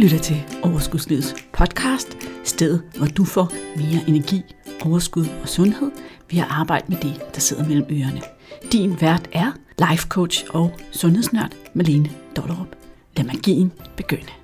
lytter til Overskudslivets podcast, stedet hvor du får mere energi, overskud og sundhed ved at arbejde med det, der sidder mellem ørerne. Din vært er life coach og sundhedsnørd Malene Dollerup. Lad magien begynde.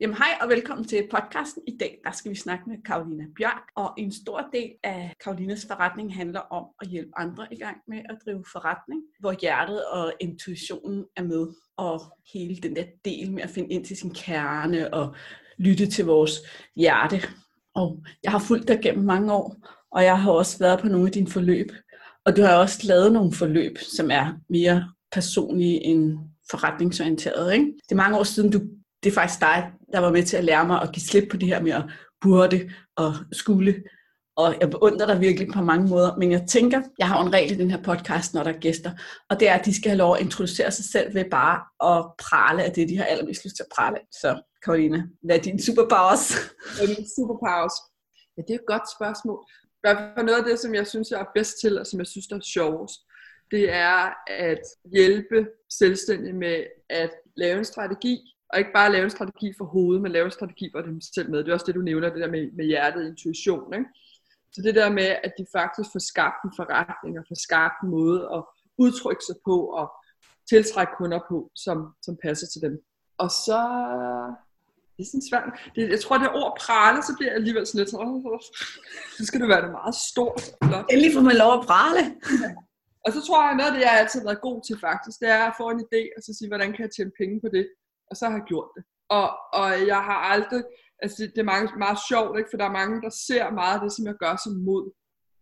Jamen hej og velkommen til podcasten. I dag der skal vi snakke med Karolina Bjørk, og en stor del af Karolinas forretning handler om at hjælpe andre i gang med at drive forretning, hvor hjertet og intuitionen er med, og hele den der del med at finde ind til sin kerne og lytte til vores hjerte. Og jeg har fulgt dig gennem mange år, og jeg har også været på nogle af dine forløb, og du har også lavet nogle forløb, som er mere personlige end forretningsorienteret. Ikke? Det er mange år siden, du det er faktisk dig, der var med til at lære mig at give slip på det her med at burde og skulle. Og jeg beundrer dig virkelig på mange måder, men jeg tænker, jeg har en regel i den her podcast, når der er gæster, og det er, at de skal have lov at introducere sig selv ved bare at prale af det, de har allermest lyst til at prale Så, Karolina, hvad er din superpowers? Hvad er min superpowers? Ja, det er et godt spørgsmål. Hvad er noget af det, som jeg synes, jeg er bedst til, og som jeg synes, der er sjovest, det er at hjælpe selvstændige med at lave en strategi, og ikke bare lave en strategi for hovedet, men lave en strategi for dem selv med. Det er også det, du nævner, det der med, med hjertet intuition. Ikke? Så det der med, at de faktisk får skabt en forretning og får skabt en måde at udtrykke sig på og tiltrække kunder på, som, som passer til dem. Og så det er sådan svært. Det, jeg tror, det ord prale, så bliver jeg alligevel sådan lidt sådan, så skal det være det meget stort. Flot. Endelig får man lov at prale. Ja. Og så tror jeg, noget af det, jeg altid har været god til faktisk, det er at få en idé, og så sige, hvordan kan jeg tjene penge på det? Og så har jeg gjort det. Og, og jeg har aldrig, altså det, det er meget, meget sjovt, ikke? for der er mange, der ser meget af det, som jeg gør som mod.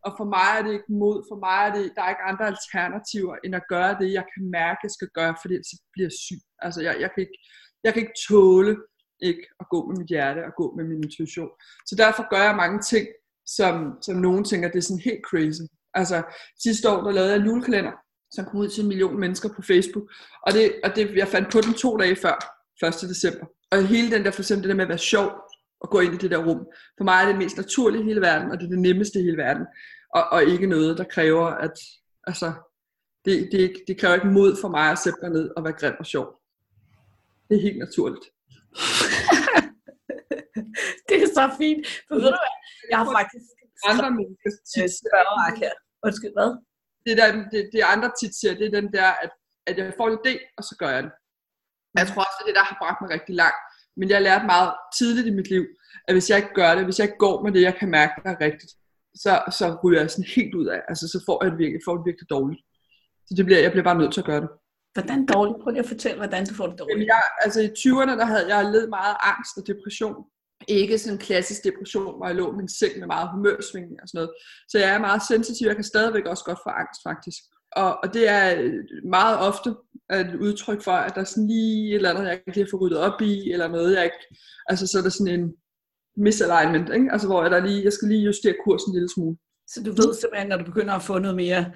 Og for mig er det ikke mod, for mig er det, der er ikke andre alternativer, end at gøre det, jeg kan mærke, jeg skal gøre, fordi så bliver jeg syg. Altså jeg, jeg, kan ikke, jeg kan ikke tåle ikke at gå med mit hjerte og gå med min intuition. Så derfor gør jeg mange ting, som, som nogen tænker, det er sådan helt crazy. Altså sidste år, der lavede jeg en julekalender, som kom ud til en million mennesker på Facebook. Og, det, og det, jeg fandt på den to dage før. 1. december. Og hele den der, for eksempel det der med at være sjov, og gå ind i det der rum. For mig er det mest naturlige i hele verden, og det er det nemmeste i hele verden. Og, og ikke noget, der kræver, at, altså, det, det, det kræver ikke mod for mig at sætte mig ned og være grim og sjov. Det er helt naturligt. det er så fint. For ved du hvad, jeg har faktisk andre mennesker tit spørger her. Undskyld, hvad? Det, der, det, det andre tit siger, det er den der, at, at jeg får en idé, og så gør jeg det. Jeg tror også, det er det, der har bragt mig rigtig langt. Men jeg har lært meget tidligt i mit liv, at hvis jeg ikke gør det, hvis jeg ikke går med det, jeg kan mærke, der er rigtigt, så, så ryger jeg sådan helt ud af. Altså, så får jeg det virkelig, får det virkelig dårligt. Så det bliver, jeg bliver bare nødt til at gøre det. Hvordan dårligt? Prøv lige at fortælle, hvordan du får det dårligt. Jamen jeg, altså i 20'erne, der havde jeg led meget angst og depression. Ikke sådan en klassisk depression, hvor jeg lå i min seng med meget humørsvingning og sådan noget. Så jeg er meget sensitiv. Jeg kan stadigvæk også godt få angst, faktisk. Og, og det er meget ofte et udtryk for, at der er sådan lige et eller andet, jeg ikke lige har fået ryddet op i, eller noget, jeg ikke... Altså, så er der sådan en misalignment, ikke? Altså, hvor jeg, der lige, jeg skal lige justere kursen en lille smule. Så du ved simpelthen, når du begynder at få noget mere...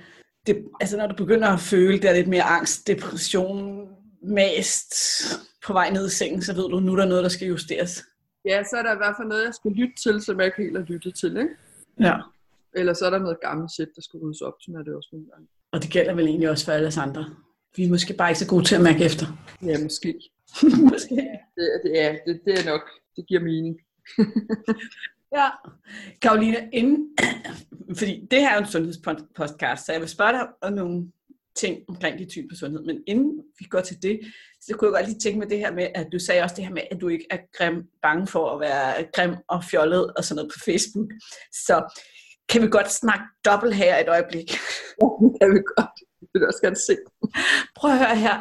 Det, altså, når du begynder at føle, der er lidt mere angst, depression, mast på vej ned i sengen, så ved du, nu er der noget, der skal justeres. Ja, så er der i hvert fald noget, jeg skal lytte til, som jeg ikke helt har lyttet til, ikke? Ja. Eller så er der noget gammelt sæt, der skal ryddes op, sådan er det også nogle gange. Og det gælder vel egentlig også for alle andre. Vi er måske bare ikke så gode til at mærke efter. Ja, måske. måske. Det, det, er, det, det er nok, det giver mening. ja. Karoline, inden, fordi det her er en sundhedspodcast, så jeg vil spørge dig om nogle ting omkring de typer sundhed. Men inden vi går til det, så kunne jeg godt lige tænke med det her med, at du sagde også det her med, at du ikke er grim, bange for at være grim og fjollet og sådan noget på Facebook. Så kan vi godt snakke dobbelt her et øjeblik? Ja, det kan vi godt. Det vil også gerne se. Prøv at høre her.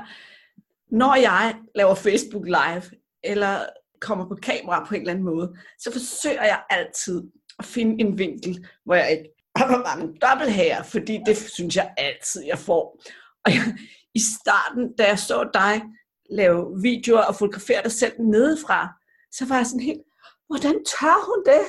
Når jeg laver Facebook Live, eller kommer på kamera på en eller anden måde, så forsøger jeg altid at finde en vinkel, hvor jeg ikke har dobbelt her, fordi det synes jeg altid, jeg får. Og jeg, i starten, da jeg så dig lave videoer og fotografere dig selv nedefra, så var jeg sådan helt, hvordan tør hun det?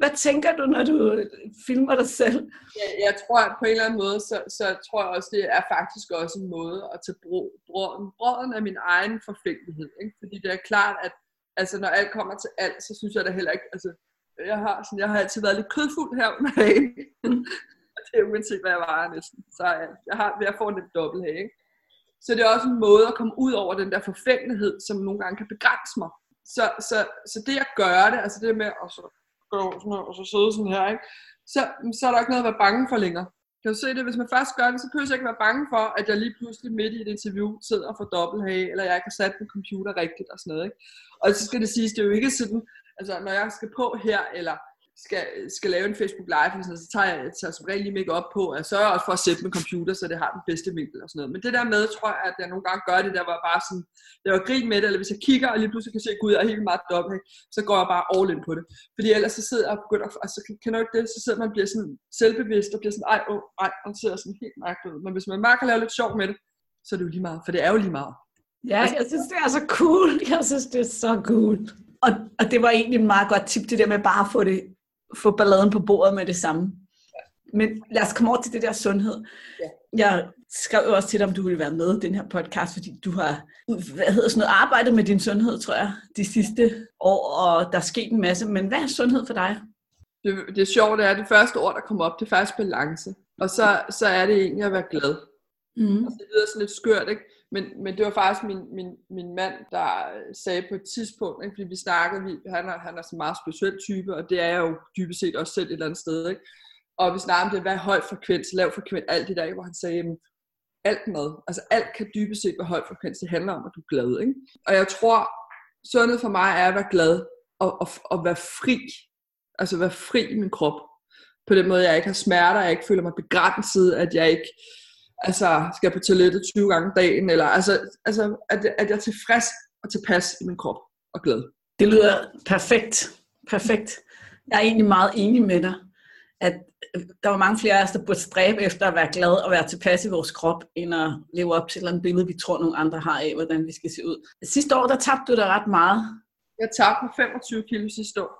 Hvad tænker du, når du øh, filmer dig selv? Jeg, jeg tror, at på en eller anden måde, så, så tror jeg også, det er faktisk også en måde at tage brød, brøden, brøden af min egen forfængelighed. Ikke? Fordi det er klart, at altså, når alt kommer til alt, så synes jeg da heller ikke, altså, jeg har, sådan, jeg har altid været lidt kødfuld her under hagen. det er uanset, hvad jeg var næsten. Så jeg, jeg har ved at få en lidt dobbelt hage. ikke? så det er også en måde at komme ud over den der forfængelighed, som nogle gange kan begrænse mig. Så, så, så det at gøre det, altså det med at så gå sådan her, og så sidde sådan her, ikke? Så, så er der ikke noget at være bange for længere. Kan du se det? Hvis man først gør det, så behøver jeg ikke være bange for, at jeg lige pludselig midt i et interview sidder og får dobbelthage, eller jeg ikke har sat min computer rigtigt og sådan noget. Ikke? Og så skal det siges, det er jo ikke sådan, altså når jeg skal på her, eller skal, skal lave en Facebook Live, eller sådan, så tager jeg tager som regel lige make op på, og jeg sørger også for at sætte min computer, så det har den bedste vinkel og sådan noget. Men det der med, tror jeg, at jeg nogle gange gør det, der var bare sådan, det var grin med det, eller hvis jeg kigger, og lige pludselig kan se, gud, jeg er helt meget dobbelt, så går jeg bare all in på det. Fordi ellers så sidder jeg og begynder, altså kan du ikke det, så sidder man bliver sådan selvbevidst, og bliver sådan, ej, åh, ej, og sidder sådan helt mærkeligt ud. Men hvis man bare kan lave lidt sjov med det, så er det jo lige meget, for det er jo lige meget. Ja, jeg synes, det er så cool. Jeg synes, det er så cool. Og, og det var egentlig et meget godt tip, det der med bare at få det få balladen på bordet med det samme. Men lad os komme over til det der sundhed. Ja. Jeg skrev jo også til dig, om du ville være med i den her podcast, fordi du har hvad hedder sådan noget, arbejdet med din sundhed, tror jeg, de sidste år, og der er sket en masse. Men hvad er sundhed for dig? Det, det er sjovt, det er det første ord, der kommer op, det er faktisk balance. Og så, så er det egentlig at være glad. Mm. Og det lyder sådan lidt skørt, ikke? Men, men det var faktisk min, min, min mand, der øh, sagde på et tidspunkt, ikke? fordi vi snakkede, vi, han, er, han er sådan en meget speciel type, og det er jeg jo dybest set også selv et eller andet sted. Ikke? Og vi snakkede om det, hvad er høj frekvens, lav frekvens, alt det der, hvor han sagde, alt mad, altså alt kan dybest set være høj frekvens, det handler om, at du er glad. Ikke? Og jeg tror, sundhed for mig er at være glad, og, og, og være fri, altså være fri i min krop. På den måde, jeg ikke har smerter, jeg ikke føler mig begrænset, at jeg ikke altså, skal på toilettet 20 gange dagen, eller altså, altså at, at jeg er tilfreds og tilpas i min krop og glad. Det lyder perfekt. Perfekt. Jeg er egentlig meget enig med dig, at der var mange flere af os, der burde stræbe efter at være glad og være tilpas i vores krop, end at leve op til et billede, vi tror, nogle andre har af, hvordan vi skal se ud. Sidste år, der tabte du dig ret meget. Jeg tabte 25 kilo sidste år.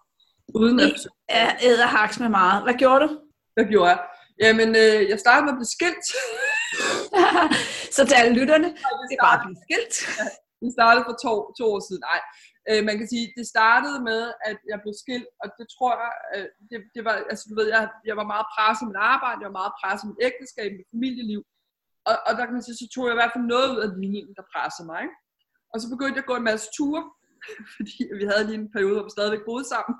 Uden at... Ja, æderhaks med meget. Hvad gjorde du? Hvad gjorde jeg? Jamen, øh, jeg startede med at blive skilt. så til alle lytterne, det er bare blive skilt. ja, det startede for to, to år siden. Nej, øh, man kan sige, det startede med, at jeg blev skilt, og det tror jeg, øh, det, det var, altså du ved, jeg, jeg var meget presset med mit arbejde, jeg var meget presset med mit ægteskab, mit familieliv, og, og der kan man sige, så tog jeg i hvert fald noget ud af ligningen, der pressede mig. Ikke? Og så begyndte jeg at gå en masse ture, fordi vi havde lige en periode, hvor vi stadigvæk boede sammen,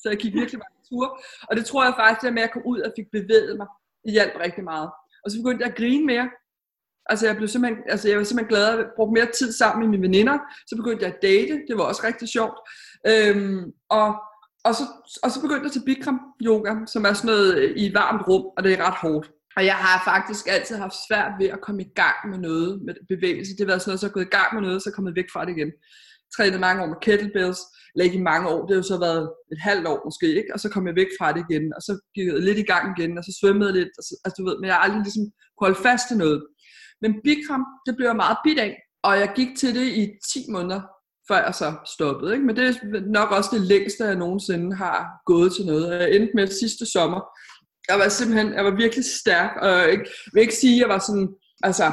så jeg gik virkelig mange ture, og det tror jeg faktisk, at med at komme ud og fik bevæget mig, det hjalp rigtig meget. Og så begyndte jeg at grine mere. Altså jeg blev simpelthen, altså jeg var simpelthen glad at bruge mere tid sammen med mine veninder. Så begyndte jeg at date, det var også rigtig sjovt. Øhm, og, og, så, og så begyndte jeg til Bikram yoga, som er sådan noget øh, i et varmt rum, og det er ret hårdt. Og jeg har faktisk altid haft svært ved at komme i gang med noget med bevægelse. Det har været sådan noget, så er gået i gang med noget, så er kommet væk fra det igen. Trænet mange år med kettlebells, eller ikke i mange år, det har jo så været et halvt år måske, ikke? og så kom jeg væk fra det igen, og så gik jeg lidt i gang igen, og så svømmede jeg lidt, og så, altså du ved, men jeg har aldrig ligesom kunne holde fast i noget. Men Bikram, det blev jeg meget bit af, og jeg gik til det i 10 måneder, før jeg så stoppede. Ikke? Men det er nok også det længste, jeg nogensinde har gået til noget. Jeg endte med sidste sommer. Jeg var simpelthen, jeg var virkelig stærk, og jeg vil ikke sige, at jeg var sådan, altså,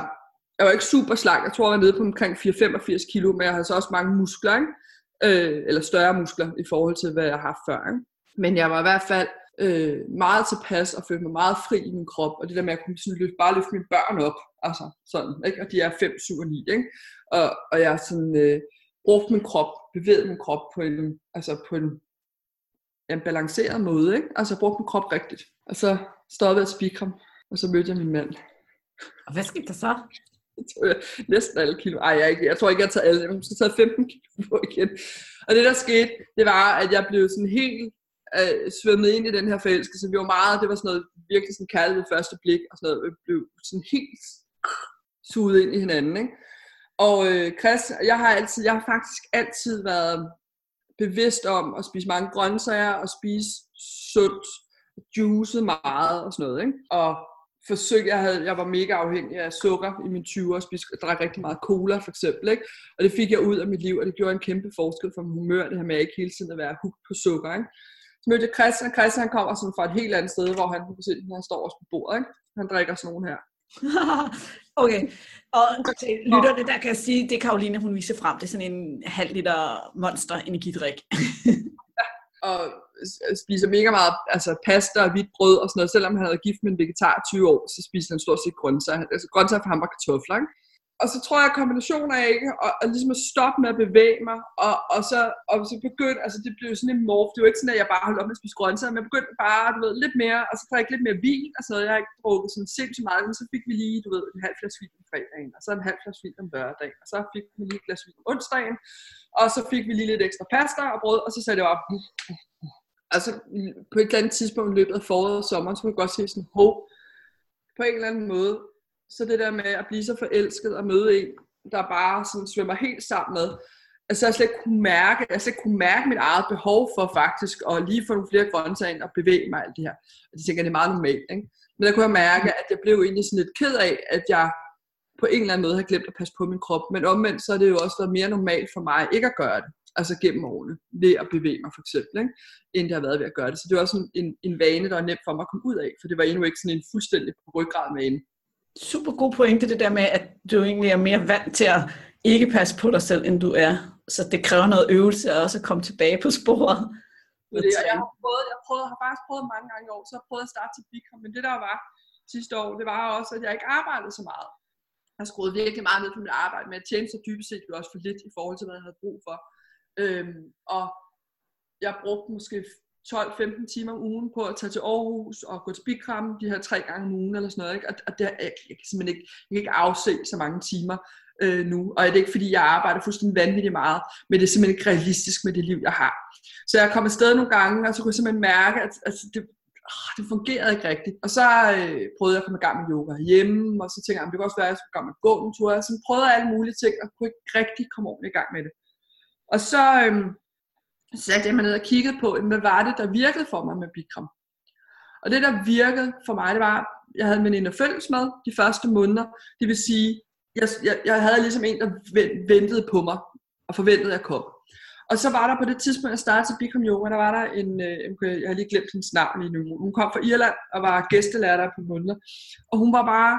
jeg var ikke super slank. Jeg tror, jeg var nede på omkring 4-85 kilo, men jeg havde så også mange muskler. Ikke? øh, eller større muskler i forhold til, hvad jeg har haft før. Ikke? Men jeg var i hvert fald øh, meget tilpas og følte mig meget fri i min krop, og det der med, at jeg kunne sådan løfte, bare løfte mine børn op, altså sådan, ikke? og de er 5, 7 og 9, ikke? Og, og jeg sådan, øh, brugte min krop, bevægede min krop på en, altså på en, en balanceret måde, ikke? altså brugte min krop rigtigt. Og så stoppede jeg at spike og så mødte jeg min mand. Og hvad skete der så? tog jeg næsten alle kilo. Ej, jeg, ikke, jeg tror ikke, jeg tager alle. Jeg måske taget 15 kilo på igen. Og det, der skete, det var, at jeg blev sådan helt øh, svømmet ind i den her forelskelse. Vi var meget, det var sådan noget virkelig sådan kærlighed ved første blik, og sådan noget. Vi blev sådan helt suget ind i hinanden, ikke? Og øh, Chris, jeg har altid, jeg har faktisk altid været bevidst om at spise mange grøntsager og spise sundt, juice meget og sådan noget, ikke? Og forsøg, jeg, havde, jeg var mega afhængig af sukker i mine 20'er, og spiste, drak rigtig meget cola for eksempel, ikke? og det fik jeg ud af mit liv, og det gjorde en kæmpe forskel for min humør, det her med ikke hele tiden at være hooked på sukker. Ikke? Så mødte jeg Christian, og Christian han kommer sådan fra et helt andet sted, hvor han, kunne se, han står også på bordet, ikke? han drikker sådan nogen her. okay, og til lytterne, der kan jeg sige, det er Karoline, hun viser frem, det er sådan en halv liter monster energidrik. og spiser mega meget altså pasta og hvidt brød og sådan noget. Selvom han havde gift med en vegetar 20 år, så spiser han stort set grøntsager. Altså grøntsager for ham var kartofler. Ikke? og så tror jeg, at kombinationen af ikke, og, og ligesom at stoppe med at bevæge mig, og, og, så, og så begyndte, altså det blev sådan en morf, det var ikke sådan, at jeg bare holdt op med at spise grøntsager, men jeg begyndte bare, du ved, lidt mere, og så drikke lidt mere vin, og så havde jeg ikke drukket sådan sindssygt meget, men så fik vi lige, du ved, en halv flaske vin om fredagen, og så en halv flaske vin om lørdagen, og så fik vi lige et glas vin om onsdagen, og så fik vi lige lidt ekstra pasta og brød, og så sagde det op, altså på et eller andet tidspunkt i løbet af foråret og sommeren, så kunne jeg godt se sådan, hov, på en eller anden måde, så det der med at blive så forelsket og møde en, der bare sådan svømmer helt sammen med, altså jeg slet ikke kunne mærke, jeg slet ikke kunne mærke mit eget behov for faktisk at lige få nogle flere grøntsager ind og bevæge mig alt det her. Og det tænker det er meget normalt, ikke? Men der kunne jeg mærke, at jeg blev egentlig sådan lidt ked af, at jeg på en eller anden måde har glemt at passe på min krop. Men omvendt, så er det jo også været mere normalt for mig ikke at gøre det. Altså gennem årene, ved at bevæge mig for eksempel, ikke? end det har været ved at gøre det. Så det var også en, en, en vane, der var nemt for mig at komme ud af, for det var endnu ikke sådan en fuldstændig på ryggrad vane super god pointe, det der med, at du egentlig er mere vant til at ikke passe på dig selv, end du er. Så det kræver noget øvelse at også at komme tilbage på sporet. Det, jeg, har prøvet, jeg, prøvet, har faktisk prøvet mange gange i år, så har jeg prøvet at starte til Bikram, men det der var sidste år, det var også, at jeg ikke arbejdede så meget. Jeg har skruet virkelig meget ned på mit arbejde, men jeg tjente så dybest set jo også for lidt i forhold til, hvad jeg havde brug for. Øhm, og jeg brugte måske 12-15 timer om ugen på at tage til Aarhus og gå til Bikram de her tre gange om ugen eller sådan noget. Ikke? Og, og det, jeg, jeg, kan simpelthen ikke, jeg kan ikke afse så mange timer øh, nu. Og det er ikke fordi, jeg arbejder fuldstændig vanvittigt meget, men det er simpelthen ikke realistisk med det liv, jeg har. Så jeg kom afsted nogle gange, og så kunne jeg simpelthen mærke, at at det, åh, det fungerede ikke rigtigt. Og så øh, prøvede jeg at komme i gang med yoga hjemme, og så tænkte jeg, det kan også være, at jeg skulle gå med gå en tur. Så prøvede jeg alle mulige ting, og kunne ikke rigtig komme ordentligt i gang med det. Og så, øhm, satte jeg mig ned og kiggede på, hvad var det, der virkede for mig med Bikram. Og det, der virkede for mig, det var, jeg havde en veninde følges med de første måneder. Det vil sige, jeg, jeg, jeg havde ligesom en, der ventede på mig, og forventede, at jeg kom. Og så var der på det tidspunkt, jeg startede til Bikram Yoga, der var der en, øh, jeg har lige glemt hendes navn lige nu. Hun kom fra Irland og var gæstelærer der på måneder. Og hun var bare,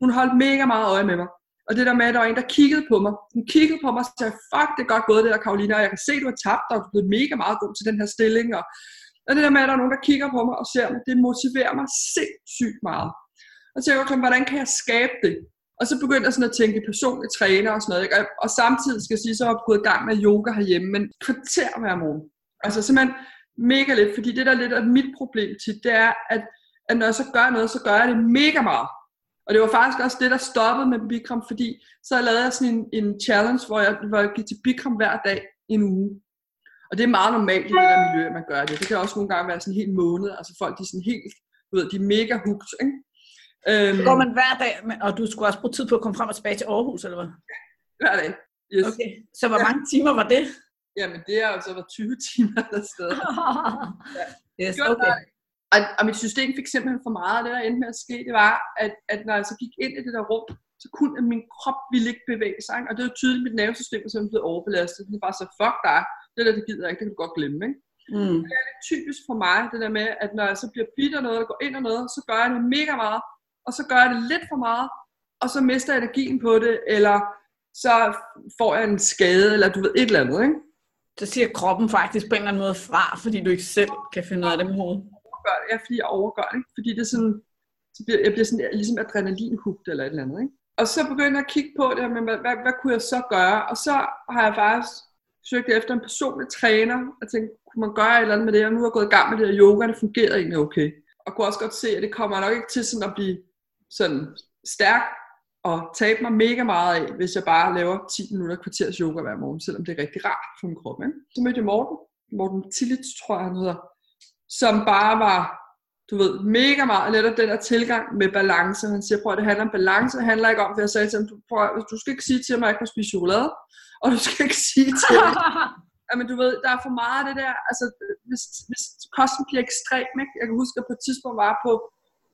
hun holdt mega meget øje med mig. Og det der med, at der var en, der kiggede på mig. Hun kiggede på mig og sagde, fuck, det er godt gået det der, Karolina, og jeg kan se, du har tabt, og du er blevet mega meget god til den her stilling. Og, og det der med, at der er nogen, der kigger på mig og ser mig, det motiverer mig sindssygt meget. Og så tænkte jeg, hvordan kan jeg skabe det? Og så begyndte jeg sådan at tænke personlig træner og sådan noget. Ikke? Og samtidig skal jeg sige, så har jeg gået i gang med yoga herhjemme, men kvarter hver morgen. Altså simpelthen mega lidt, fordi det der lidt af mit problem til, det er, at, at når jeg så gør noget, så gør jeg det mega meget. Og det var faktisk også det, der stoppede med Bikram, fordi så lavede jeg sådan en, en challenge, hvor jeg, hvor jeg gik til Bikram hver dag en uge. Og det er meget normalt i det der miljø, at man gør det. Det kan også nogle gange være sådan en hel måned. Altså folk, de er sådan helt, du ved, de er mega hooked, ikke? Øhm, så går man hver dag, og du skulle også bruge tid på at komme frem og tilbage til Aarhus, eller hvad? Hver dag, yes. Okay, så hvor mange timer var det? Jamen, det er jo så var 20 timer der sted. ja. Yes, okay. Og, og mit system fik simpelthen for meget, og det der endte med at ske, det var, at, at når jeg så gik ind i det der rum, så kunne min krop ville ikke bevæge sig. Ikke? Og det var tydeligt, at mit nervesystem var simpelthen blevet overbelastet. Det var så, fuck dig, det der, det gider jeg ikke, det kan du godt glemme. Ikke? Mm. Det er lidt typisk for mig, det der med, at når jeg så bliver bidt af noget, og går ind og noget, så gør jeg det mega meget, og så gør jeg det lidt for meget, og så mister jeg energien på det, eller så får jeg en skade, eller du ved, et eller andet, ikke? Så siger kroppen faktisk på en eller anden måde fra, fordi du ikke selv kan finde ud af det med hovedet overgør det, ja, fordi jeg overgør det, fordi det er sådan, så bliver, jeg bliver sådan ligesom adrenalinhugt eller et eller andet, ikke? Og så begyndte jeg at kigge på det, men hvad, hvad, hvad kunne jeg så gøre? Og så har jeg faktisk søgt efter en personlig træner, og tænkte, kunne man gøre et eller andet med det, og nu har jeg gået i gang med det her yoga, det fungerer egentlig okay. Og kunne også godt se, at det kommer nok ikke til sådan at blive sådan stærk og tabe mig mega meget af, hvis jeg bare laver 10 minutter kvarters yoga hver morgen, selvom det er rigtig rart for min krop. Ikke? Så mødte jeg Morten, Morten Tillits, tror jeg han hedder, som bare var, du ved, mega meget netop den der tilgang med balance. Han siger, prøv at det handler om balance, det handler ikke om, for jeg sagde til ham, du, prøv, du skal ikke sige til mig, at jeg ikke må spise chokolade, og du skal ikke sige til mig, men du ved, der er for meget af det der, altså hvis, hvis kosten bliver ekstrem, ikke? jeg kan huske, at på et tidspunkt var på,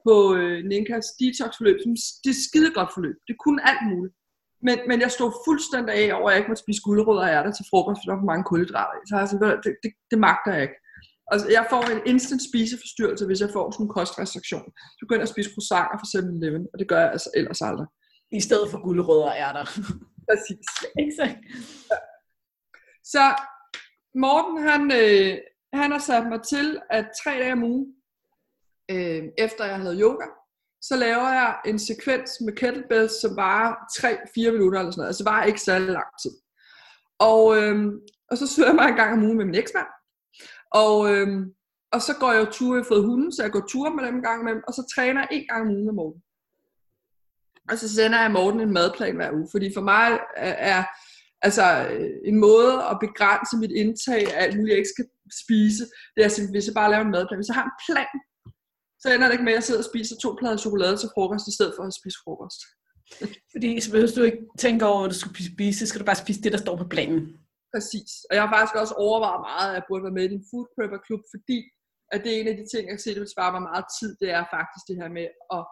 på øh, Ninkas detox-forløb, som det er skide godt forløb, det kunne alt muligt. Men, men jeg stod fuldstændig af over, at jeg ikke måtte spise guldrødder og ærter til frokost, for der var for mange kulhydrater. Så altså, det, det, det magter jeg ikke. Altså, jeg får en instant spiseforstyrrelse, hvis jeg får sådan en kostrestriktion. Så begynder jeg at spise croissanter for 7-Eleven, og det gør jeg altså ellers aldrig. I stedet for guldrødder er der. Præcis. Exakt. Ja. Så Morten, han, øh, han har sat mig til, at tre dage om ugen, øh, efter jeg havde yoga, så laver jeg en sekvens med kettlebells, som varer 3-4 minutter eller sådan noget. Altså det varer ikke særlig lang tid. Og, øhm, og så søger jeg mig en gang om ugen med min eksmand. Og, øhm, og så går jeg jo ture, jeg har fået hunden, så jeg går ture med dem en gang imellem, og så træner jeg en gang om ugen med Morten. Og så sender jeg Morten en madplan hver uge, fordi for mig er, er altså øh, en måde at begrænse mit indtag af alt muligt, jeg ikke skal spise, det er simpelthen, hvis jeg bare laver en madplan. Hvis jeg har en plan, så ender det ikke med, at jeg sidder og spiser to plader chokolade til frokost, i stedet for at spise frokost. Fordi så hvis du ikke tænker over, hvad du skal spise, så skal du bare spise det, der står på planen. Præcis. Og jeg har faktisk også overvejet meget, at jeg burde være med i en food prepper klub, fordi at det er en af de ting, jeg kan se, det vil spare mig meget tid, det er faktisk det her med at,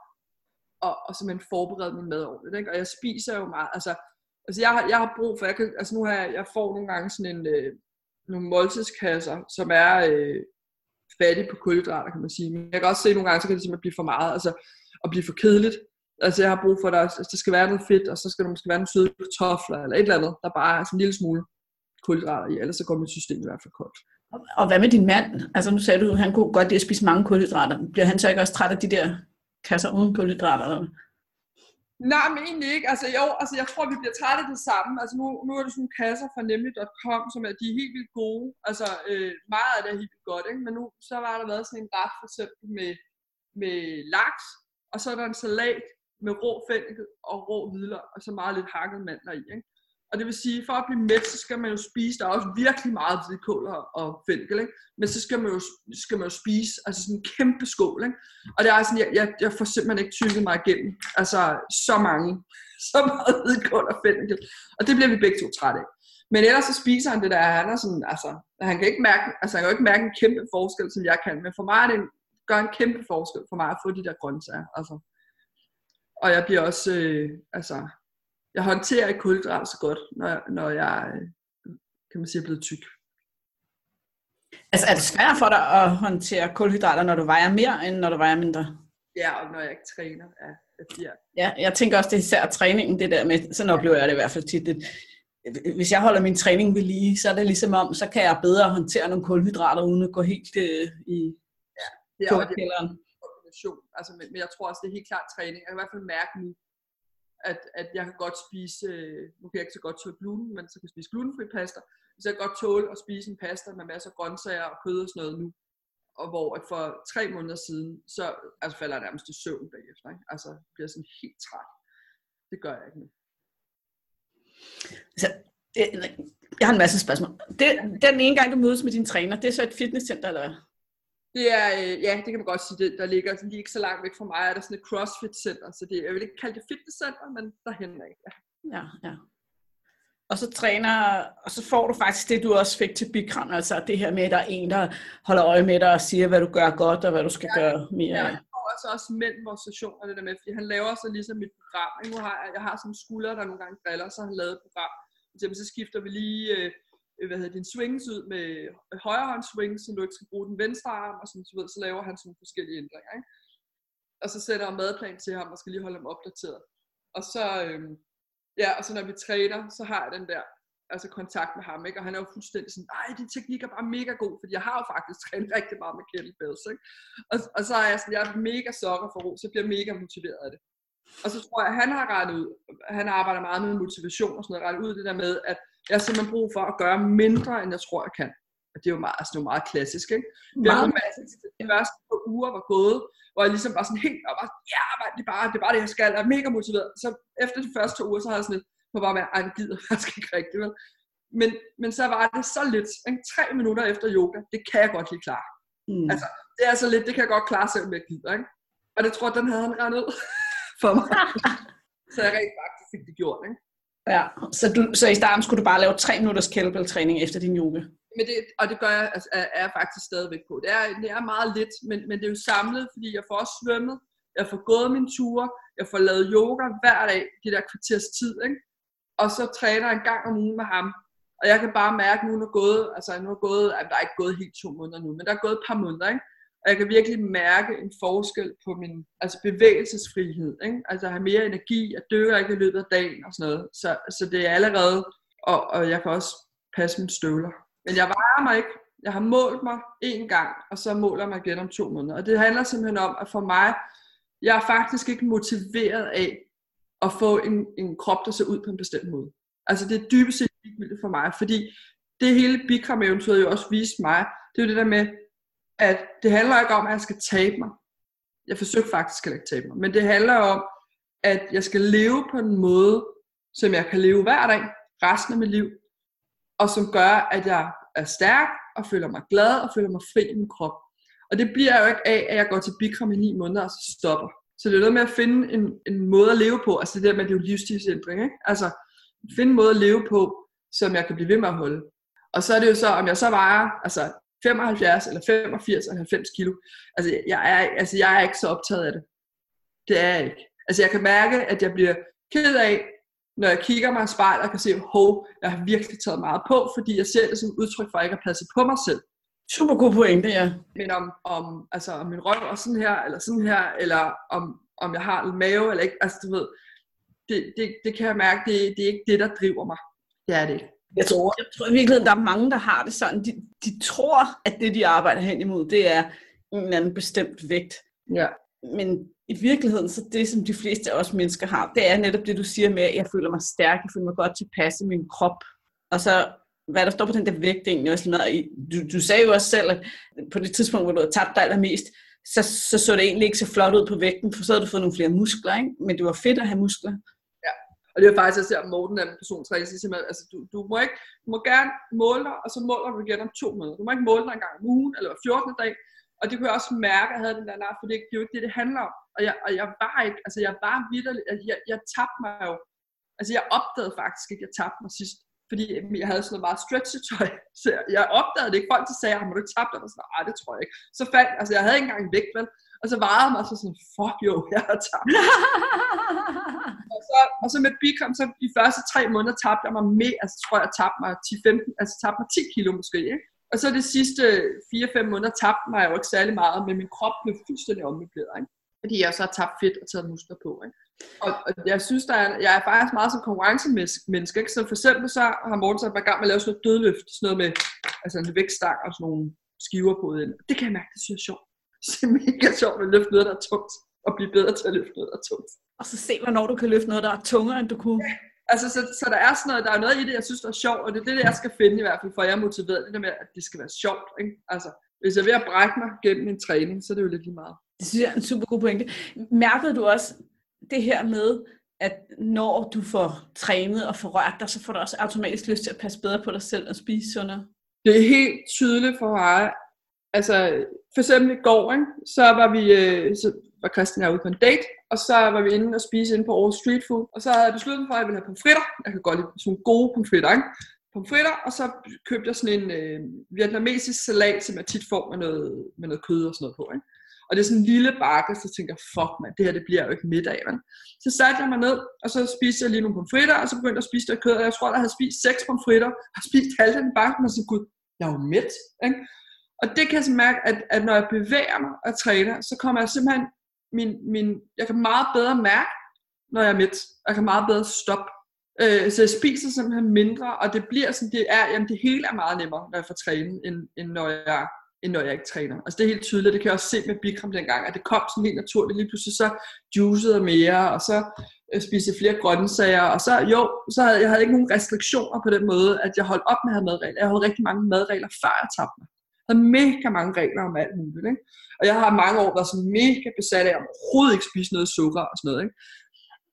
at, at simpelthen forberede min mad ordentligt. Ikke? Og jeg spiser jo meget, altså, altså jeg, har, jeg har brug for, jeg, kan, altså nu har jeg, jeg får nogle gange sådan en, øh, nogle måltidskasser, som er øh, fattige på kulhydrater, kan man sige. Men jeg kan også se nogle gange, så kan det simpelthen blive for meget, altså at blive for kedeligt. Altså jeg har brug for, at der, altså, der skal være noget fedt, og så skal der måske være nogle søde kartofler, eller et eller andet, der bare er sådan en lille smule kulhydrater i, ellers så går mit system i hvert fald koldt. Og hvad med din mand? Altså nu sagde du, at han kunne godt lide at spise mange kulhydrater. Bliver han så ikke også træt af de der kasser uden kulhydrater? Eller? Nej, men egentlig ikke. Altså jo, altså jeg tror, vi bliver trætte af det samme. Altså nu, nu er det sådan nogle kasser fra nemlig.com, som er, de er helt vildt gode. Altså øh, meget af det er helt vildt godt, ikke? Men nu så var der været sådan en ret for eksempel med, med laks, og så er der en salat med rå fennikel og rå hvidløg, og så meget lidt hakket mandler i, ikke? Og det vil sige, for at blive mæt, så skal man jo spise, der er også virkelig meget hvidkål og, og ikke? men så skal man, jo, skal man jo spise altså sådan en kæmpe skål. Ikke? Og det er sådan, jeg, jeg, jeg får simpelthen ikke tykket mig igennem. Altså så mange, så meget hvidkål og fænkel. Og det bliver vi begge to trætte af. Men ellers så spiser han det der, han er sådan, altså, han kan ikke mærke, altså han kan jo ikke mærke en kæmpe forskel, som jeg kan, men for mig er det en, gør en kæmpe forskel for mig at få de der grøntsager, altså. Og jeg bliver også, øh, altså, jeg håndterer ikke kulhydrater så godt, når jeg, når jeg kan man sige, er blevet tyk. Altså er det svært for dig at håndtere kulhydrater, når du vejer mere, end når du vejer mindre? Ja, og når jeg ikke træner. Ja, ja. ja jeg tænker også, det er især træningen, det der med, sådan oplever jeg det i hvert fald tit. Det, hvis jeg holder min træning ved lige, så er det ligesom om, så kan jeg bedre håndtere nogle kulhydrater, uden at gå helt øh, i ja, det er, det er en kombination. Altså, men, men jeg tror også, det er helt klart træning. Jeg kan i hvert fald mærke nu, at, at jeg kan godt spise, øh, nu kan jeg ikke så godt tåle gluten, men så kan jeg spise glutenfri pasta. Så jeg kan godt tåle at spise en pasta med masser af grøntsager og kød og sådan noget nu. Og hvor at for tre måneder siden, så altså falder jeg nærmest i søvn bagefter. Ikke? Altså bliver sådan helt træt. Det gør jeg ikke nu. Altså, så, jeg har en masse spørgsmål. Det, den ene gang, du mødes med din træner, det er så et fitnesscenter, eller? Det er, øh, ja, det kan man godt sige, det, der ligger lige ikke så langt væk fra mig, er der sådan et crossfit-center, så det, jeg vil ikke kalde det fitnesscenter, men derhen af. Ja. ja, ja. Og så træner, og så får du faktisk det, du også fik til Bikram, altså det her med, at der er en, der holder øje med dig og siger, hvad du gør godt, og hvad du skal ja, gøre mere. Ja, og altså også mellem vores sessioner, det der med, fordi han laver så ligesom mit program. Nu har jeg, jeg har sådan en skulder, der nogle gange driller, så han lavet et program. Så skifter vi lige Øh, Øh, hvad hedder din swings ud med højre hånd swings, så du ikke skal bruge den venstre arm, og sådan, så, ved, så laver han sådan forskellige ændringer. Ikke? Og så sætter jeg madplan til ham, og skal lige holde ham opdateret. Og så, øhm, ja, og så når vi træner, så har jeg den der altså kontakt med ham, ikke? og han er jo fuldstændig sådan, nej, din teknik er bare mega god, fordi jeg har jo faktisk trænet rigtig meget med kettlebells, ikke? Og, og så er jeg sådan, jeg er mega sokker for ro, så jeg bliver mega motiveret af det. Og så tror jeg, at han har rettet ud, han arbejder meget med motivation og sådan noget, rettet ud det der med, at jeg har simpelthen brug for at gøre mindre, end jeg tror, jeg kan. Og det er jo meget, altså, det er meget klassisk, ikke? Meget klassisk. De første par uger var gået, hvor jeg ligesom var sådan helt, og var, ja, det er, bare, det er bare det, jeg skal, jeg er mega motiveret. Så efter de første to uger, så har jeg sådan lidt, på bare være, ej, det gider faktisk ikke rigtigt, vel? Men, men så var det så lidt, ikke? tre minutter efter yoga, det kan jeg godt lige klare. Mm. Altså, det er så lidt, det kan jeg godt klare selv, med jeg gider, ikke? Og det tror jeg, den havde han regnet ud for mig. så jeg rent faktisk fik det gjort, ikke? Ja, så, du, så i starten skulle du bare lave tre minutters kettlebell-træning efter din yoga? Men det, og det gør jeg, altså, er, jeg faktisk stadigvæk på. Det er, det er meget lidt, men, men det er jo samlet, fordi jeg får også svømmet, jeg får gået mine ture, jeg får lavet yoga hver dag, de der kvarters tid, ikke? og så træner jeg en gang om ugen med ham. Og jeg kan bare mærke, at nu er gået, altså nu er gået, altså, der er ikke gået helt to måneder nu, men der er gået et par måneder, ikke? Og jeg kan virkelig mærke en forskel på min altså bevægelsesfrihed. Ikke? Altså at have mere energi, at dør ikke i løbet af dagen og sådan noget. Så, så det er allerede, og, og jeg kan også passe mine støvler. Men jeg vejer mig ikke. Jeg har målt mig én gang, og så måler jeg mig igen om to måneder. Og det handler simpelthen om, at for mig, jeg er faktisk ikke motiveret af at få en, en krop, der ser ud på en bestemt måde. Altså det er dybest set ligegyldigt for mig, fordi det hele Bikram-eventyret jo også viste mig, det er jo det der med, at det handler ikke om, at jeg skal tabe mig. Jeg forsøger faktisk ikke tabe mig, men det handler om, at jeg skal leve på en måde, som jeg kan leve hver dag, resten af mit liv, og som gør, at jeg er stærk, og føler mig glad, og føler mig fri i min krop. Og det bliver jo ikke af, at jeg går til Bikram i ni måneder, og så stopper. Så det er noget med at finde en, en måde at leve på, altså det der med, at det er jo livsstilsændring, ikke? Altså, finde en måde at leve på, som jeg kan blive ved med at holde. Og så er det jo så, om jeg så vejer altså 75 eller 85 eller 90 kilo. Altså jeg, er, altså jeg er ikke så optaget af det. Det er jeg ikke. Altså jeg kan mærke, at jeg bliver ked af, når jeg kigger mig i spejlet og kan se, hov, jeg har virkelig taget meget på, fordi jeg ser det som udtryk for, at jeg ikke har passet på mig selv. Super god pointe, ja. Men om, om, altså, om min røv er sådan her, eller sådan her, eller om, om jeg har en mave, eller ikke, altså du ved, det, det, det kan jeg mærke, det, det er ikke det, der driver mig. Det er det ikke. Jeg tror, jeg tror i virkeligheden, der er mange, der har det sådan. De, de tror, at det, de arbejder hen imod, det er en eller anden bestemt vægt. Ja. Men i virkeligheden, så det, som de fleste af os mennesker har, det er netop det, du siger med, at jeg føler mig stærk, jeg føler mig godt tilpas i min krop. Og så, hvad der står på den der vægt, egentlig også meget. Du, du sagde jo også selv, at på det tidspunkt, hvor du havde tabt dig allermest, så, så så det egentlig ikke så flot ud på vægten, for så havde du fået nogle flere muskler, ikke? men det var fedt at have muskler. Og det er faktisk, jeg ser Morten af person 3, siger simpelthen, altså du, du, må ikke, du må gerne måle dig, og så måler du igen om to måneder. Du må ikke måle dig en gang om ugen, eller 14. dag. Og det kunne jeg også mærke, at jeg havde den der for det, det er jo ikke det, det handler om. Og jeg, og jeg var ikke, altså jeg var vidderlig, jeg, jeg, jeg tabte mig jo. Altså jeg opdagede faktisk ikke, at jeg tabte mig sidst. Fordi jeg havde sådan noget meget stretchy tøj. Så jeg, jeg opdagede det ikke. Folk så sagde, ah, har du ikke tabt dig? Og så nej, ah, det tror jeg ikke. Så fandt, altså jeg havde ikke engang vægt, vel? Og så varede mig så sådan, fuck jo, jeg har tabt. så, og så med Bicom, så de første tre måneder tabte jeg mig mere, altså tror jeg, jeg tabte mig 10-15, altså tabte mig 10 kilo måske, ikke? Og så de sidste 4-5 måneder tabte mig jo ikke særlig meget, men min krop blev fuldstændig ommøbleret, ikke? Fordi jeg så har tabt fedt og taget muskler på, ikke? Og, og jeg synes, der er, jeg er faktisk meget som konkurrencemenneske, ikke? Så for eksempel så har Morten så været i gang med at lave sådan noget dødløft, sådan noget med altså en vægtstang og sådan nogle skiver på den. Det kan jeg mærke, det synes jeg er sjovt. Det er mega sjovt at løfte noget, der er tungt, og blive bedre til at løfte noget, der er tungt. Og så se, hvornår du kan løfte noget, der er tungere, end du kunne. Ja. Altså, så, så der er sådan noget, der er noget i det, jeg synes, der er sjovt, og det er det, jeg skal finde i hvert fald, for jeg er motiveret, det der med, at det skal være sjovt, ikke? Altså, hvis jeg er ved at brække mig gennem en træning, så er det jo lidt lige meget. Det synes jeg er en super god pointe. Mærkede du også det her med, at når du får trænet og får rørt dig, så får du også automatisk lyst til at passe bedre på dig selv og spise sundere? Det er helt tydeligt for mig, altså for eksempel i går, ikke, så var vi, øh, så var Christian og jeg ude på en date, og så var vi inde og spise inde på Aarhus Street Food, og så havde jeg besluttet mig for, at jeg ville have pomfritter. Jeg kan godt lide sådan nogle gode pomfritter, ikke? Pomfritter, og så købte jeg sådan en øh, vietnamesisk salat, som jeg tit får med noget, med noget kød og sådan noget på, ikke? Og det er sådan en lille bakke, så tænker jeg, fuck mand, det her det bliver jo ikke middag, Man. Så satte jeg mig ned, og så spiste jeg lige nogle pomfritter, og så begyndte jeg at spise det kød, og jeg tror, jeg havde spist seks pomfritter, og spist halvdelen af bakken, og så gud, jeg er jo mæt, ikke? Og det kan jeg så mærke, at, at når jeg bevæger mig og træner, så kommer jeg simpelthen, min, min, jeg kan meget bedre mærke, når jeg er midt. Jeg kan meget bedre stoppe. Øh, så jeg spiser simpelthen mindre, og det bliver sådan, det er, jamen det hele er meget nemmere, når jeg får trænet, end, end, når jeg, end når jeg ikke træner. Altså det er helt tydeligt, det kan jeg også se med Bikram dengang, at det kom sådan helt naturligt. Lige pludselig så juicede jeg mere, og så øh, spiste flere grøntsager, og så jo, så havde jeg havde ikke nogen restriktioner på den måde, at jeg holdt op med at have madregler. Jeg havde rigtig mange madregler, før jeg tabte mig havde mega mange regler om alt muligt. Ikke? Og jeg har mange år været sådan mega besat af at overhovedet ikke spise noget sukker og sådan noget. Ikke?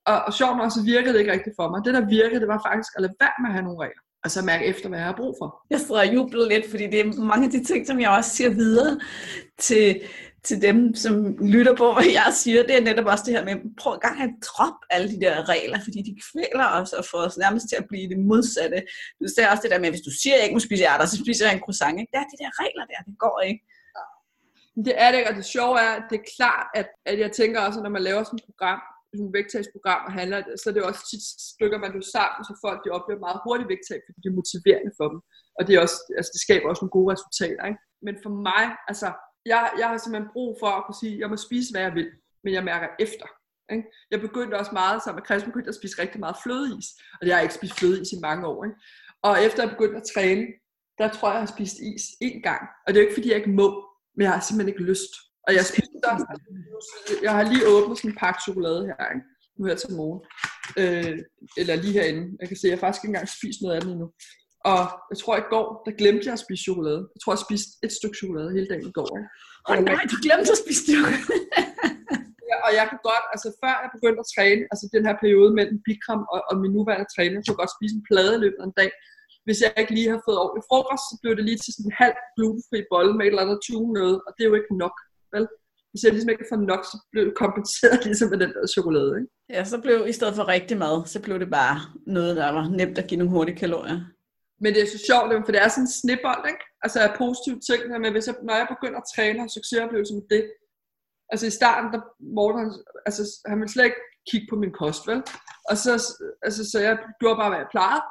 Og, og sjovt nok, så virkede det ikke rigtigt for mig. Det, der virkede, det var faktisk at lade være med at have nogle regler. Og så mærke efter, hvad jeg har brug for. Jeg sidder og jubler lidt, fordi det er mange af de ting, som jeg også siger videre til, til dem, som lytter på, hvad jeg siger, det er netop også det her med, prøv en gang at droppe alle de der regler, fordi de kvæler os og får os nærmest til at blive det modsatte. Du ser også det der med, hvis du siger, at jeg ikke må spise ærter, så spiser jeg en croissant. Ikke? Det er de der regler der, det går ikke. Det er det, og det sjove er, at det er klart, at, at jeg tænker også, når man laver sådan et program, sådan et vægttagsprogram og handler, så er det også tit stykker, man jo sammen, så folk de oplever meget hurtigt vægttab, fordi det er motiverende for dem. Og det, er også, altså, det skaber også nogle gode resultater. Ikke? Men for mig, altså, jeg, jeg har simpelthen brug for at kunne sige, at jeg må spise, hvad jeg vil, men jeg mærker efter. Ikke? Jeg begyndte også meget, sammen med Christian, begyndte at spise rigtig meget flødeis, og jeg har ikke spist flødeis i mange år. Ikke? Og efter jeg begyndte at træne, der tror jeg, jeg har spist is én gang. Og det er jo ikke, fordi jeg ikke må, men jeg har simpelthen ikke lyst. Og jeg spiser, jeg har lige åbnet sådan en pakke chokolade her, ikke? nu her til morgen. Øh, eller lige herinde. Jeg kan se, at jeg faktisk ikke engang spist noget andet endnu. Og jeg tror i går, der glemte jeg at spise chokolade. Jeg tror, jeg spiste et stykke chokolade hele dagen i går. Åh oh, nej, du glemte at spise chokolade. ja, og jeg kan godt, altså før jeg begyndte at træne, altså den her periode mellem Bikram og, og min nuværende træner, så kunne jeg godt spise en plade i løbet af en dag. Hvis jeg ikke lige har fået ordentlig frokost, så blev det lige til sådan en halv glutenfri bolle med et eller andet tune noget, og det er jo ikke nok, vel? Hvis jeg ligesom ikke får nok, så blev det kompenseret ligesom med den der chokolade, ikke? Ja, så blev i stedet for rigtig mad, så blev det bare noget, der var nemt at give nogle hurtige kalorier. Men det er så sjovt, for det er sådan en snibbold, ikke? Altså er positive ting, men hvis jeg, når jeg begynder at træne og succesoplevelser med det, altså i starten, der Morten, han, altså, han ville slet ikke kigge på min kost, vel? Og så, altså, så jeg gjorde bare, hvad jeg plejede.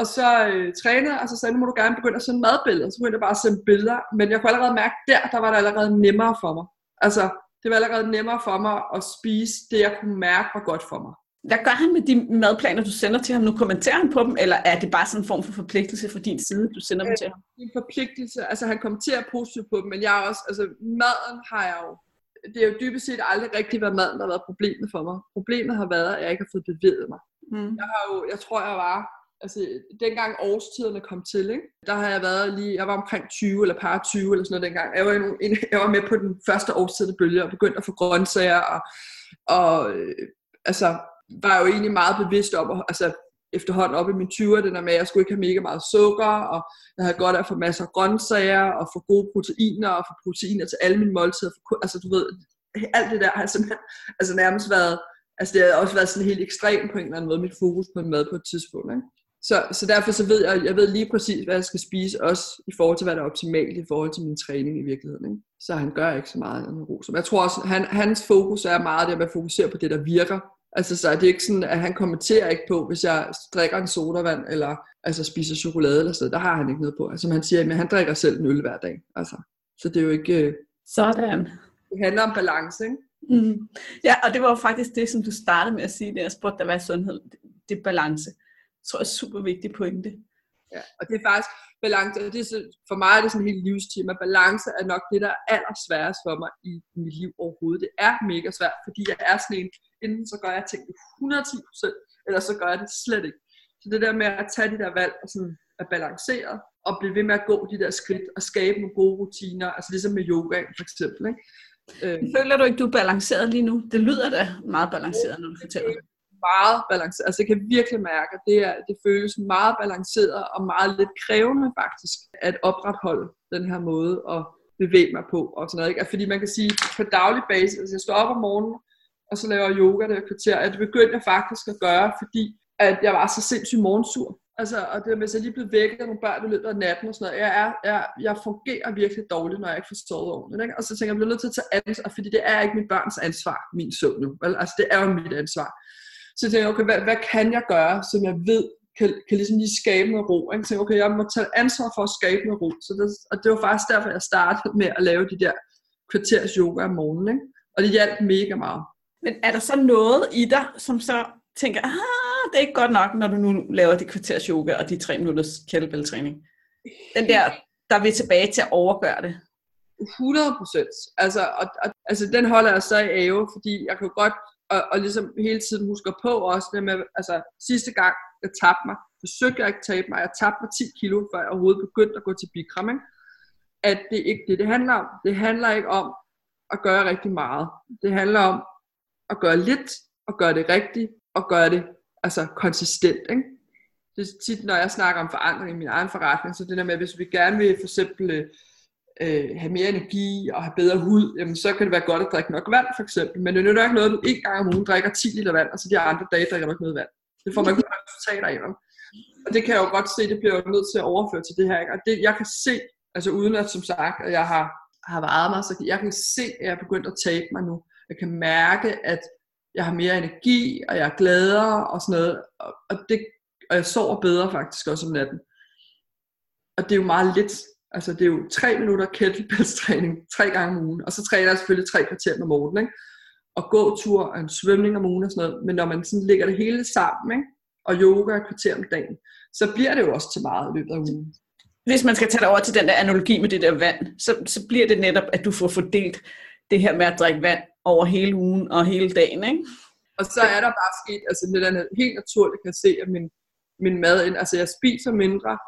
Og så øh, trænede, og så sagde nu må du gerne begynde at sende madbilleder. Så begyndte jeg bare at sende billeder. Men jeg kunne allerede mærke, der, der var det allerede nemmere for mig. Altså, det var allerede nemmere for mig at spise det, jeg kunne mærke var godt for mig. Hvad gør han med de madplaner, du sender til ham nu? Kommenterer han på dem, eller er det bare sådan en form for forpligtelse fra din side, du sender dem til ham? Det er en forpligtelse. Altså, han kommenterer positivt på dem, men jeg er også, altså, maden har jeg jo, det er jo dybest set aldrig rigtigt været maden, der har været problemet for mig. Problemet har været, at jeg ikke har fået bevæget mig. Mm. Jeg har jo, jeg tror, jeg var altså dengang årstiderne kom til, ikke? der har jeg været lige, jeg var omkring 20 eller par 20 eller sådan noget dengang. Jeg var, en, jeg var med på den første årstidende bølge og begyndte at få grøntsager og, og øh, altså var jo egentlig meget bevidst om, altså efterhånden op i mine 20'er, den der med, at jeg skulle ikke have mega meget sukker, og jeg havde godt af at få masser af grøntsager, og få gode proteiner, og få proteiner til alle mine måltider. For, altså du ved, alt det der har simpelthen altså nærmest været, altså det har også været sådan helt ekstremt på en eller anden måde, mit fokus på mad på et tidspunkt. Ikke? Så, så derfor så ved jeg, jeg ved lige præcis, hvad jeg skal spise, også i forhold til, hvad der er optimalt i forhold til min træning i virkeligheden. Ikke? Så han gør ikke så meget han ros. Men jeg tror også, han, hans fokus er meget det med at fokusere på det, der virker. Altså, så er det ikke sådan, at han kommenterer ikke på, hvis jeg drikker en sodavand, eller altså spiser chokolade eller sådan Der har han ikke noget på. Altså, han siger, at han drikker selv en øl hver dag. Altså, så det er jo ikke... Øh, sådan. Det handler om balance, ikke? Mm. Ja, og det var jo faktisk det, som du startede med at sige, da jeg spurgte dig, hvad er sundhed? Det er balance tror jeg er super vigtig pointe. Ja, og det er faktisk balance, og det er så, for mig er det sådan en helt livstema. Balance er nok det, der er allersværest for mig i mit liv overhovedet. Det er mega svært, fordi jeg er sådan en, enten så gør jeg tingene 110%, eller så gør jeg det slet ikke. Så det der med at tage de der valg og sådan at balancere, og blive ved med at gå de der skridt, og skabe nogle gode rutiner, altså ligesom med yoga for eksempel. Ikke? Øh, Føler du ikke, du er balanceret lige nu? Det lyder da meget balanceret, når du fortæller det meget balanceret. Altså jeg kan virkelig mærke, at det, er, det føles meget balanceret og meget lidt krævende faktisk, at opretholde den her måde at bevæge mig på. Og sådan noget, ikke? Fordi man kan sige, på daglig basis, altså jeg står op om morgenen, og så laver jeg yoga det kvarter, at det begyndte jeg faktisk at gøre, fordi at jeg var så sindssygt morgensur. Altså, og det med, at jeg lige blevet vækket af nogle børn i løbet af natten og sådan noget. Jeg, er, jeg, jeg fungerer virkelig dårligt, når jeg ikke får sovet ordentligt. Ikke? Og så tænker jeg, jeg bliver nødt til at tage ansvar, fordi det er ikke mit børns ansvar, min søvn nu. Vel? Altså, det er jo mit ansvar. Så jeg tænkte, okay, hvad, hvad kan jeg gøre, som jeg ved kan, kan ligesom lige skabe noget ro. Ikke? Så okay, jeg må tage ansvar for at skabe noget ro. Så det, og det var faktisk derfor, jeg startede med at lave de der kvarters yoga om morgenen. Ikke? Og det hjalp mega meget. Men er der så noget i dig, som så tænker, ah, det er ikke godt nok, når du nu laver de kvarters yoga og de tre minutters kettlebell-træning? Den der, der vil tilbage til at overgøre det. 100 procent. Altså, og, og, altså, den holder jeg så i ave, fordi jeg kan godt og, og ligesom hele tiden husker på også det med, altså sidste gang jeg tabte mig, forsøgte jeg ikke at tabe mig, jeg tabte mig 10 kilo, før jeg overhovedet begyndte at gå til Bikram, ikke? at det er ikke det, det handler om. Det handler ikke om at gøre rigtig meget. Det handler om at gøre lidt, og gøre det rigtigt, og gøre det altså konsistent. Ikke? Det er tit, når jeg snakker om forandring i min egen forretning, så det der med, hvis vi gerne vil for eksempel øh, øh, have mere energi og have bedre hud, jamen så kan det være godt at drikke nok vand for eksempel. Men det nytter ikke noget, at du en gang om ugen drikker 10 liter vand, og så de andre dage drikker du ikke noget vand. Det får man ikke resultater af. Og det kan jeg jo godt se, det bliver jo nødt til at overføre til det her. Ikke? Og det, jeg kan se, altså uden at som sagt, at jeg har, har varet mig, så jeg kan se, at jeg er begyndt at tabe mig nu. Jeg kan mærke, at jeg har mere energi, og jeg er gladere og sådan noget. Og, og, det, og jeg sover bedre faktisk også om natten. Og det er jo meget lidt, Altså det er jo tre minutter kettlebellstræning tre gange om ugen, og så træner jeg selvfølgelig tre kvarter med Morten, ikke? og gåtur og en svømning om ugen og sådan noget, men når man sådan lægger det hele sammen, ikke? og yoga et kvarter om dagen, så bliver det jo også til meget i løbet af ugen. Hvis man skal tage det over til den der analogi med det der vand, så, så bliver det netop, at du får fordelt det her med at drikke vand over hele ugen og hele dagen, ikke? Og så er der bare sket, altså det der helt naturligt kan se, at min, min mad, altså jeg spiser mindre,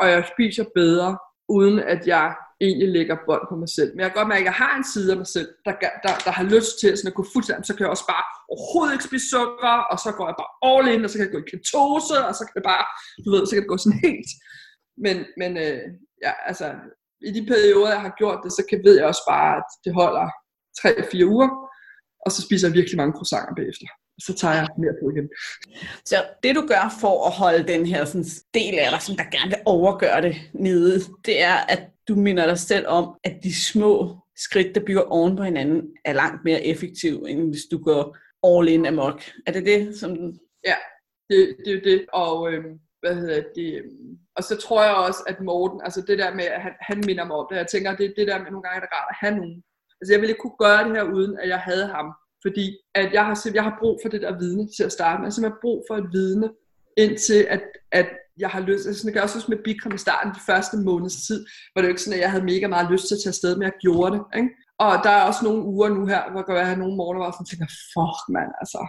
og jeg spiser bedre, uden at jeg egentlig lægger bånd på mig selv. Men jeg kan godt mærke, at jeg har en side af mig selv, der, der, der har lyst til sådan at gå fuldstændig, så kan jeg også bare overhovedet ikke spise sukker, og så går jeg bare all in, og så kan jeg gå i ketose, og så kan jeg bare, du ved, så kan det gå sådan helt. Men, men øh, ja, altså, i de perioder, jeg har gjort det, så kan, ved jeg også bare, at det holder 3-4 uger, og så spiser jeg virkelig mange croissanter bagefter. Så tager jeg mere på igen. Så det du gør for at holde den her sådan, del af dig, som der gerne vil overgøre det nede, det er, at du minder dig selv om, at de små skridt, der bygger oven på hinanden, er langt mere effektive, end hvis du går all in amok. Er det det, som du... Ja, det, det er det. Og øh, hvad hedder det? Øhm, og så tror jeg også, at Morten, altså det der med, at han, han minder mig om det. Jeg tænker, det er det der med nogle gange, der rart at have nogen. Altså jeg ville ikke kunne gøre det her, uden at jeg havde ham. Fordi at jeg har, jeg har brug for det der vidne til at starte med. Jeg har simpelthen brug for et vidne, indtil at, at jeg har lyst, altså det kan også huske med Bikram i starten, de første måneds tid, var det jo ikke sådan, at jeg havde mega meget lyst til at tage afsted, men jeg gjorde det, ikke? Og der er også nogle uger nu her, hvor jeg have nogle morgener, hvor jeg sådan tænker, fuck mand, altså.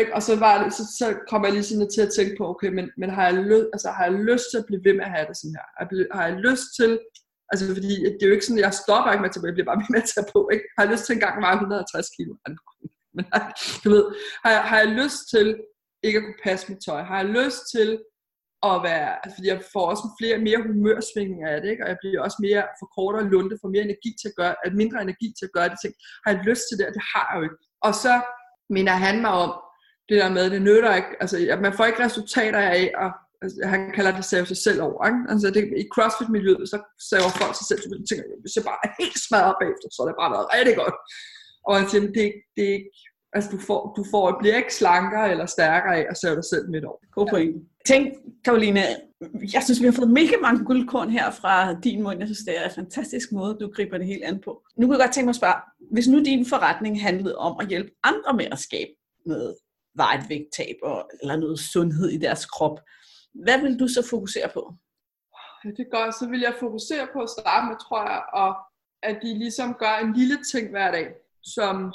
Ikke? Og så, var det, så, så kom jeg lige sådan til at tænke på, okay, men, men har, jeg lyst, altså, har jeg lyst til at blive ved med at have det sådan her? Har jeg lyst til, altså fordi det er jo ikke sådan, jeg stopper ikke med at tage på, jeg bliver bare ved med at tage på, ikke? Har jeg lyst til en gang at veje 150 kilo? Men du ved, har jeg, har jeg lyst til ikke at kunne passe mit tøj? Har jeg lyst til at være, altså fordi jeg får også flere, mere humørsvingninger af det, ikke? og jeg bliver også mere for kortere lunde, får mere energi til at gøre, at mindre energi til at gøre det ting. Har jeg lyst til det, og det har jeg jo ikke. Og så minder han mig om det der med, det nytter ikke, altså man får ikke resultater af at altså, han kalder det save sig selv over. Ikke? Altså, det, I CrossFit-miljøet, så saver folk sig selv, så tænker, hvis jeg bare er helt smadret bagefter, så er det bare været rigtig godt. Og han siger, det, det er ikke, altså du, får, du får, bliver ikke slankere eller stærkere af at save dig selv midt over. God. Ja. Tænk, Karoline, jeg synes, vi har fået mega mange guldkorn her fra din mund. Jeg synes, det er en fantastisk måde, du griber det helt an på. Nu kan jeg godt tænke mig at spørge, hvis nu din forretning handlede om at hjælpe andre med at skabe noget vejet vægttab eller noget sundhed i deres krop, hvad vil du så fokusere på? Ja, det er godt. Så vil jeg fokusere på at starte med, tror jeg, og at de ligesom gør en lille ting hver dag, som,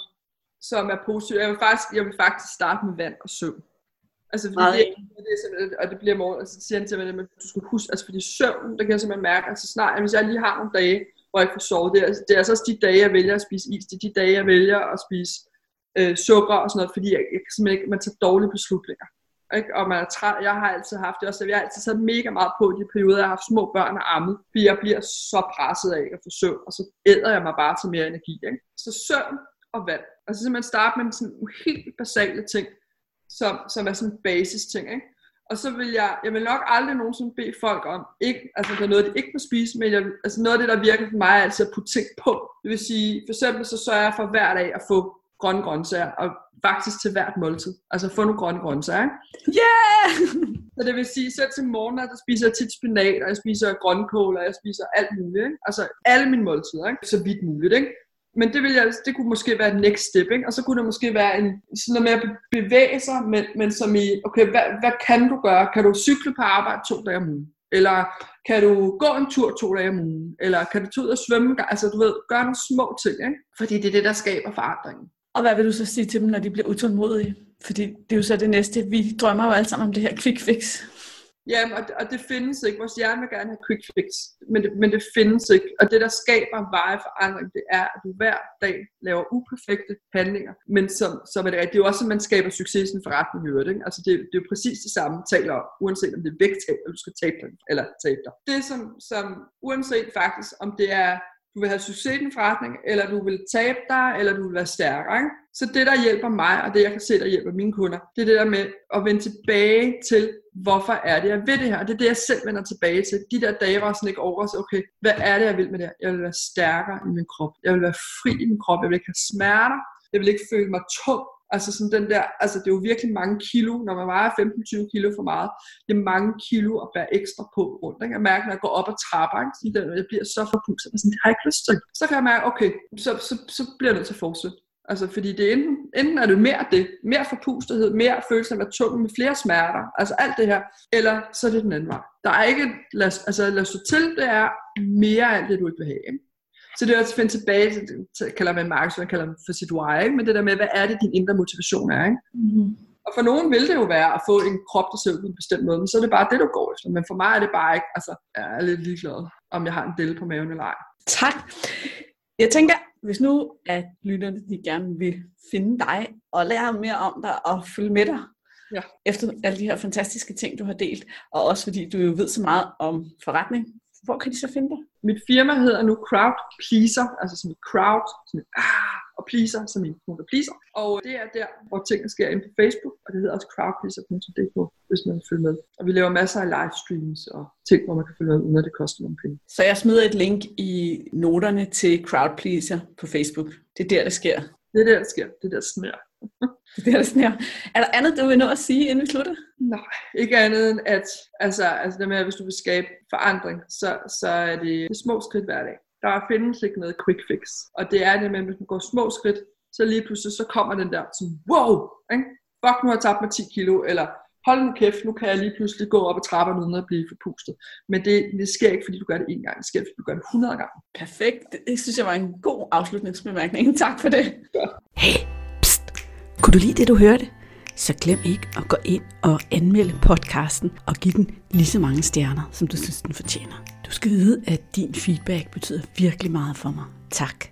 som er positivt. Jeg vil faktisk, jeg vil faktisk starte med vand og søvn. Altså fordi det, det, det, og det bliver morgen, altså siger han til mig, at du skal huske, altså fordi søvn, der kan jeg simpelthen mærke, altså snart, hvis jeg lige har nogle dage, hvor jeg ikke får sovet, det er, det er altså også de dage, jeg vælger at spise is, det er de dage, jeg vælger at spise øh, sukker og sådan noget, fordi jeg, jeg simpelthen ikke, man tager dårlige beslutninger. Ikke? Og man er træt. Jeg har altid haft det også. Jeg har altid sat mega meget på de perioder, jeg har haft små børn og ammet. Fordi jeg bliver så presset af at få søvn, og så æder jeg mig bare til mere energi. Ikke? Så søvn og vand. Altså simpelthen starte med sådan helt basale ting, som, som er sådan basis ting. Ikke? Og så vil jeg, jeg vil nok aldrig nogensinde bede folk om, ikke, altså der er noget, de ikke må spise, men jeg, altså noget af det, der virker for mig, er altså at putte ting på. Det vil sige, for eksempel så sørger jeg for hver dag at få grønne grøntsager, og faktisk til hvert måltid. Altså få nogle grønne grøntsager. Yeah! Så det vil sige, selv til morgen, der spiser jeg tit spinat, og jeg spiser grønkål, og jeg spiser alt muligt. Ikke? Altså alle mine måltider, ikke? så vidt muligt. Ikke? Men det, vil jeg, det kunne måske være et next step, ikke? og så kunne det måske være en, sådan noget med at bevæge sig, men, men som i, okay, hvad, hvad kan du gøre? Kan du cykle på arbejde to dage om ugen? Eller kan du gå en tur to dage om ugen? Eller kan du tage ud og svømme? Altså du ved, gøre nogle små ting, ikke? fordi det er det, der skaber forandringen. Og hvad vil du så sige til dem, når de bliver utålmodige? Fordi det er jo så det næste. Vi drømmer jo alle sammen om det her quick fix. Ja, og, og det findes ikke. Vores hjerne vil gerne have quick fix, men det, men det findes ikke. Og det, der skaber veje forandring, det er, at du hver dag laver uperfekte handlinger. Men som, som er det rigtigt. Det er jo også, at man skaber succes i en forretning i øvrigt. Ikke? Altså det, det er jo præcis det samme, taler om, uanset om det er vægttab, eller du skal tabe dig, eller tabe dig. Det som, som uanset faktisk, om det er du vil have succes i din forretning, eller du vil tabe dig, eller du vil være stærkere. Ikke? Så det, der hjælper mig, og det, jeg kan se, der hjælper mine kunder, det er det der med at vende tilbage til, hvorfor er det, jeg vil det her. Og det er det, jeg selv vender tilbage til. De der dage, hvor jeg sådan ikke over, så okay, hvad er det, jeg vil med det her? Jeg vil være stærkere i min krop. Jeg vil være fri i min krop. Jeg vil ikke have smerter. Jeg vil ikke føle mig tung. Altså sådan den der, altså det er jo virkelig mange kilo, når man vejer 15-20 kilo for meget, det er mange kilo at bære ekstra på rundt. Ikke? Jeg mærker, når jeg går op ad trapper, ikke? Sådan der, jeg bliver så forpustet, sådan, det har jeg ikke lyst til. Så kan jeg mærke, okay, så, så, så bliver jeg nødt til at fortsætte. Altså, fordi det er enten, enten er det mere det, mere forpustethed, mere følelse af at være tung med flere smerter, altså alt det her, eller så er det den anden vej. Der er ikke, lad, altså lad stå til, det er mere af alt det, du ikke vil have. Ikke? Så det er også at finde tilbage til, til kalder man markedsføring, kalder man for sit why, ikke? men det der med, hvad er det, din indre motivation er, ikke? Mm-hmm. Og for nogen vil det jo være at få en krop, der ser ud på en bestemt måde, men så er det bare det, du går efter. Men for mig er det bare ikke, altså, jeg er lidt ligeglad, om jeg har en del på maven eller ej. Tak. Jeg tænker, hvis nu at lytterne de gerne vil finde dig og lære mere om dig og følge med dig, Ja. efter alle de her fantastiske ting, du har delt, og også fordi du jo ved så meget om forretning, hvor kan de så finde dig? Mit firma hedder nu Crowd Pleaser, altså som et crowd, som et ah, og pleaser, som nogen der pleaser. Og det er der, hvor tingene sker inde på Facebook, og det hedder også crowdpleaser.dk, hvis man vil følge med. Og vi laver masser af livestreams og ting, hvor man kan følge med, uden at det koster nogle penge. Så jeg smider et link i noterne til Crowdpleaser på Facebook. Det er der, det sker. Det er der, der sker. Det er der, der sner. Det er det sker. Er der andet, du vil nå at sige, inden vi slutter? Nej, ikke andet end at, altså, altså det med, at hvis du vil skabe forandring, så, så er det, det små skridt hver dag. Der findes ikke noget quick fix. Og det er det med, at hvis man går små skridt, så lige pludselig, så kommer den der sådan, wow, ikke? fuck, nu har jeg tabt mig 10 kilo, eller hold nu kæft, nu kan jeg lige pludselig gå op ad trapperne uden at blive forpustet. Men det, det sker ikke, fordi du gør det én gang, det sker, fordi du gør det 100 gange. Perfekt. Det synes jeg var en god afslutningsbemærkning. Tak for det. Hey, pst. Kunne du lide det, du hørte? Så glem ikke at gå ind og anmelde podcasten og give den lige så mange stjerner, som du synes, den fortjener. Du skal vide, at din feedback betyder virkelig meget for mig. Tak.